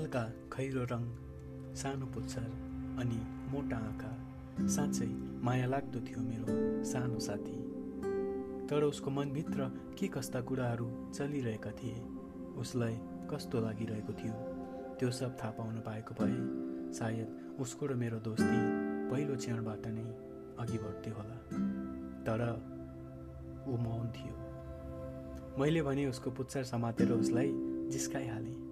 हल्का खैरो रङ सानो पुच्छर अनि मोटा आँखा साँच्चै माया लाग्दो थियो मेरो सानो साथी। तर उसको मनभित्र के कस्ता कुराहरू चलिरहेका थिए उसलाई कस्तो लागिरहेको थियो त्यो सब थाहा पाउन पाएको भए सायद उसको र मेरो दोस्ती पहिलो क्षणबाट नै अघि बढ्थ्यो होला। तर ऊ मौन थियो। मैले भने उसको पुच्छर समातेर उसलाई जिस्काइहालेँ।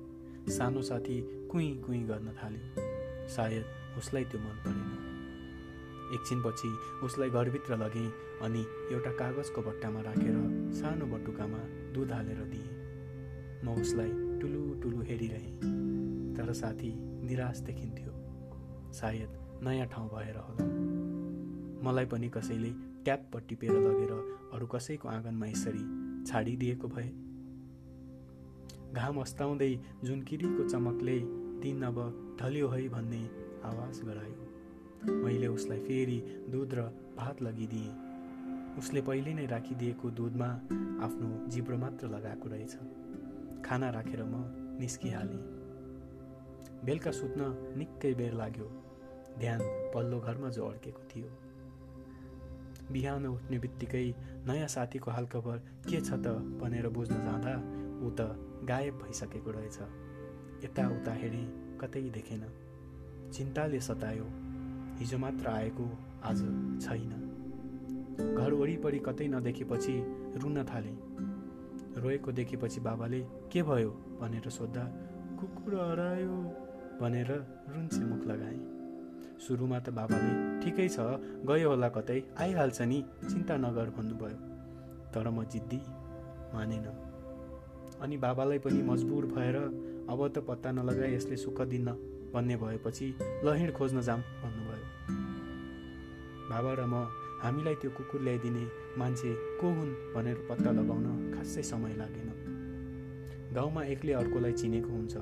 सानो साथी कुइँ कुइँ गर्न थाल्यो। सायद उसलाई त्यो मन परेन। एकछिनपछि उसलाई घरभित्र लगेँ अनि एउटा कागजको बट्टामा राखेर सानो बटुकामा दुध हालेर दिएँ। म उसलाई टुलु टुलु हेरिरहेँ तर साथी निराश देखिन्थ्यो। सायद नयाँ ठाउँ भएर होला। मलाई पनि कसैले ट्याप टिपेर लगेर अरू कसैको आँगनमा यसरी छाडिदिएको भए घाम अस्ताउँदै जुन किरीको चमकले दिन अब ढल्यो है भन्ने आवाज गरायो। मैले उसलाई फेरि दुध र भात लगिदिएँ। उसले पहिले नै राखिदिएको दुधमा आफ्नो जिब्रो मात्र लगाएको रहेछ। खाना राखेर म निस्किहालेँ। बेलुका सुत्न निकै बेर लाग्यो। ध्यान पल्लो घरमा जो अड्केको थियो। बिहान उठ्ने बित्तिकै नयाँ साथीको हालखबर के छ त भनेर बुझ्न जाँदा ऊ त गायब भइसकेको रहेछ। यताउता हेरेँ कतै देखेन। चिन्ताले सतायो। हिजो मात्र आएको आज छैन। घर वरिपरि कतै नदेखेपछि रुन थाले। रोएको देखेपछि बाबाले के भयो? भनेर सोद्धा कुकुर हरायो भनेर रुन्चे मुख लगाए। सुरुमा त बाबाले ठिकै छ गयो होला कतै आइहाल्छ नि चिन्ता नगर भन्नुभयो। तर म जिद्दी मानेन। अनि बाबालाई पनि मजबुर भएर अब त पत्ता नलगाए यसले सुख दिन्न भन्ने भएपछि लहिड खोज्न जाम भन्नुभयो। बाबा र म हामीलाई त्यो कुकुर ल्याइदिने मान्छे को हुन् भनेर पत्ता लगाउन खासै समय लागेन। गाउँमा एक्लै अर्कोलाई चिनेको हुन्छ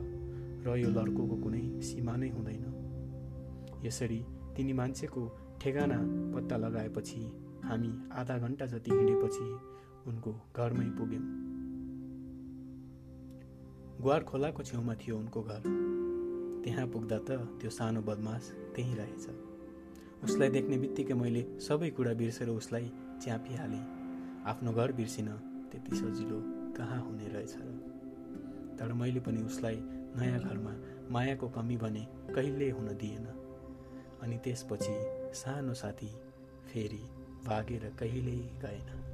र यो लड्कोको कुनै सीमा नै हुँदैन। यसरी तिनी मान्छेको ठेगाना पत्ता लगाएपछि हामी आधा घन्टा जति हिँडेपछि उनको घरमै पुग्यौँ। ग्वार खोलाको छेउमा थियो उनको घर। त्यहाँ पुग्दा त त्यो सानो बदमास त्यहीँ रहेछ। उसलाई देख्ने बित्तिकै मैले सबै कुरा बिर्सेर उसलाई च्यापिहालेँ। आफ्नो घर बिर्सिन त्यति सजिलो कहाँ हुने रहेछ र? तर मैले पनि उसलाई नयाँ घरमा मायाको कमी भने कहिल्यै हुन दिएन। अनि त्यसपछि सानो साथी फेरि भागेर कहिल्यै गएन।